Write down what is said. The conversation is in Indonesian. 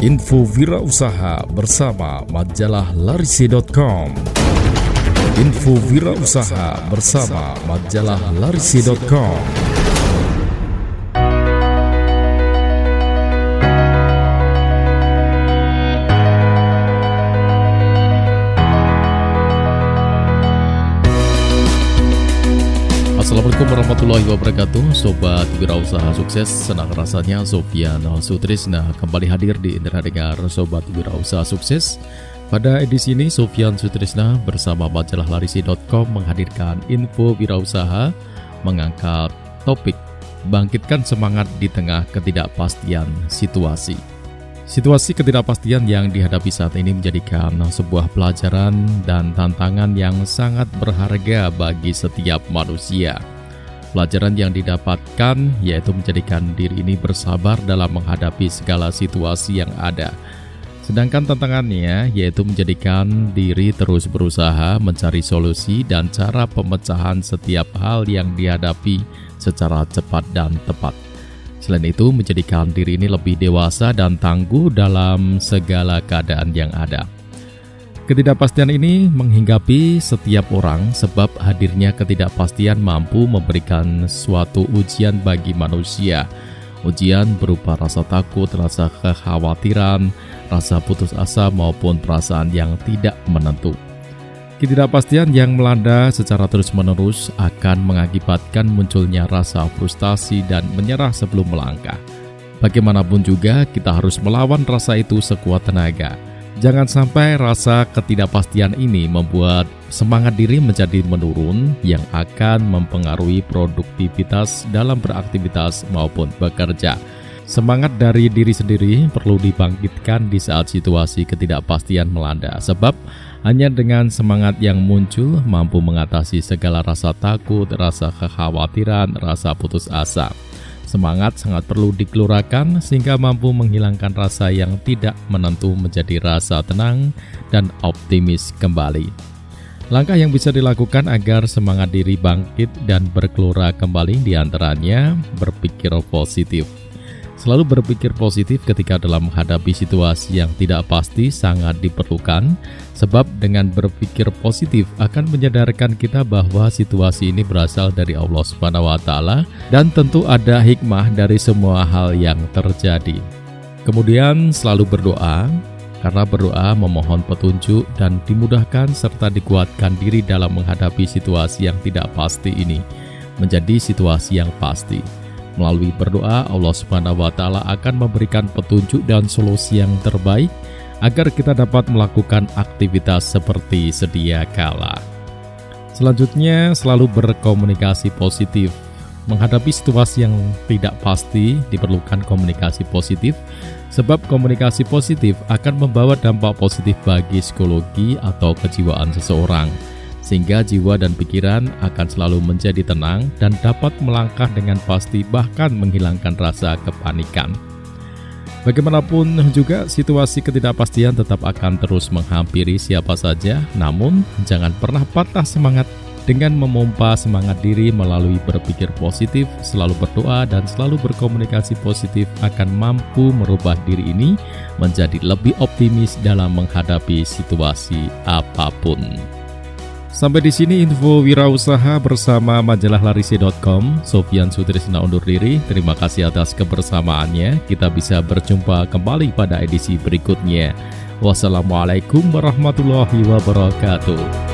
Info Wirausaha bersama majalah larisi.com. Info Wirausaha bersama majalah larisi.com. Assalamualaikum warahmatullahi wabarakatuh. Sobat Wirausaha Sukses. Senang rasanya Sofian Sutrisna Kembali hadir di Indra Dengar. Sobat Wirausaha Sukses. Pada edisi ini Sofian Sutrisna bersama majalah larisi.com menghadirkan info wirausaha Mengangkat topik Bangkitkan semangat di tengah ketidakpastian situasi Situasi ketidakpastian yang dihadapi saat ini menjadikan sebuah pelajaran dan tantangan yang sangat berharga bagi setiap manusia. Pelajaran yang didapatkan yaitu menjadikan diri ini bersabar dalam menghadapi segala situasi yang ada. Sedangkan tantangannya yaitu menjadikan diri terus berusaha mencari solusi dan cara pemecahan setiap hal yang dihadapi secara cepat dan tepat. Selain itu, menjadikan diri ini lebih dewasa dan tangguh dalam segala keadaan yang ada. Ketidakpastian ini menghinggapi setiap orang sebab hadirnya ketidakpastian mampu memberikan suatu ujian bagi manusia. Ujian berupa rasa takut, rasa kekhawatiran, rasa putus asa maupun perasaan yang tidak menentu. Ketidakpastian yang melanda secara terus-menerus akan mengakibatkan munculnya rasa frustasi dan menyerah sebelum melangkah. Bagaimanapun juga, kita harus melawan rasa itu sekuat tenaga. Jangan sampai rasa ketidakpastian ini membuat semangat diri menjadi menurun yang akan mempengaruhi produktivitas dalam beraktivitas maupun bekerja. Semangat dari diri sendiri perlu dibangkitkan di saat situasi ketidakpastian melanda, sebab hanya dengan semangat yang muncul mampu mengatasi segala rasa takut, rasa kekhawatiran, rasa putus asa. Semangat sangat perlu dikelurakan sehingga mampu menghilangkan rasa yang tidak menentu menjadi rasa tenang dan optimis kembali. Langkah yang bisa dilakukan agar semangat diri bangkit dan berkelura kembali di antaranya berpikir positif. Selalu berpikir positif ketika dalam menghadapi situasi yang tidak pasti sangat diperlukan, sebab dengan berpikir positif akan menyadarkan kita bahwa situasi ini berasal dari Allah Subhanahu wa taala dan tentu ada hikmah dari semua hal yang terjadi. Kemudian selalu berdoa, karena berdoa memohon petunjuk dan dimudahkan serta dikuatkan diri dalam menghadapi situasi yang tidak pasti ini menjadi situasi yang pasti. Melalui berdoa, Allah Subhanahu wa taala akan memberikan petunjuk dan solusi yang terbaik agar kita dapat melakukan aktivitas seperti sedia kala. Selanjutnya, selalu berkomunikasi positif. Menghadapi situasi yang tidak pasti, diperlukan komunikasi positif, sebab komunikasi positif akan membawa dampak positif bagi psikologi atau kejiwaan seseorang sehingga jiwa dan pikiran akan selalu menjadi tenang dan dapat melangkah dengan pasti bahkan menghilangkan rasa kepanikan. Bagaimanapun juga situasi ketidakpastian tetap akan terus menghampiri siapa saja, namun jangan pernah patah semangat dengan memompa semangat diri melalui berpikir positif, selalu berdoa dan selalu berkomunikasi positif akan mampu merubah diri ini menjadi lebih optimis dalam menghadapi situasi apa pun. Sampai di sini info wirausaha bersama majalah larisi.com. Sofian Sutrisna undur diri. Terima kasih atas kebersamaannya. Kita bisa berjumpa kembali pada edisi berikutnya. Wassalamualaikum warahmatullahi wabarakatuh.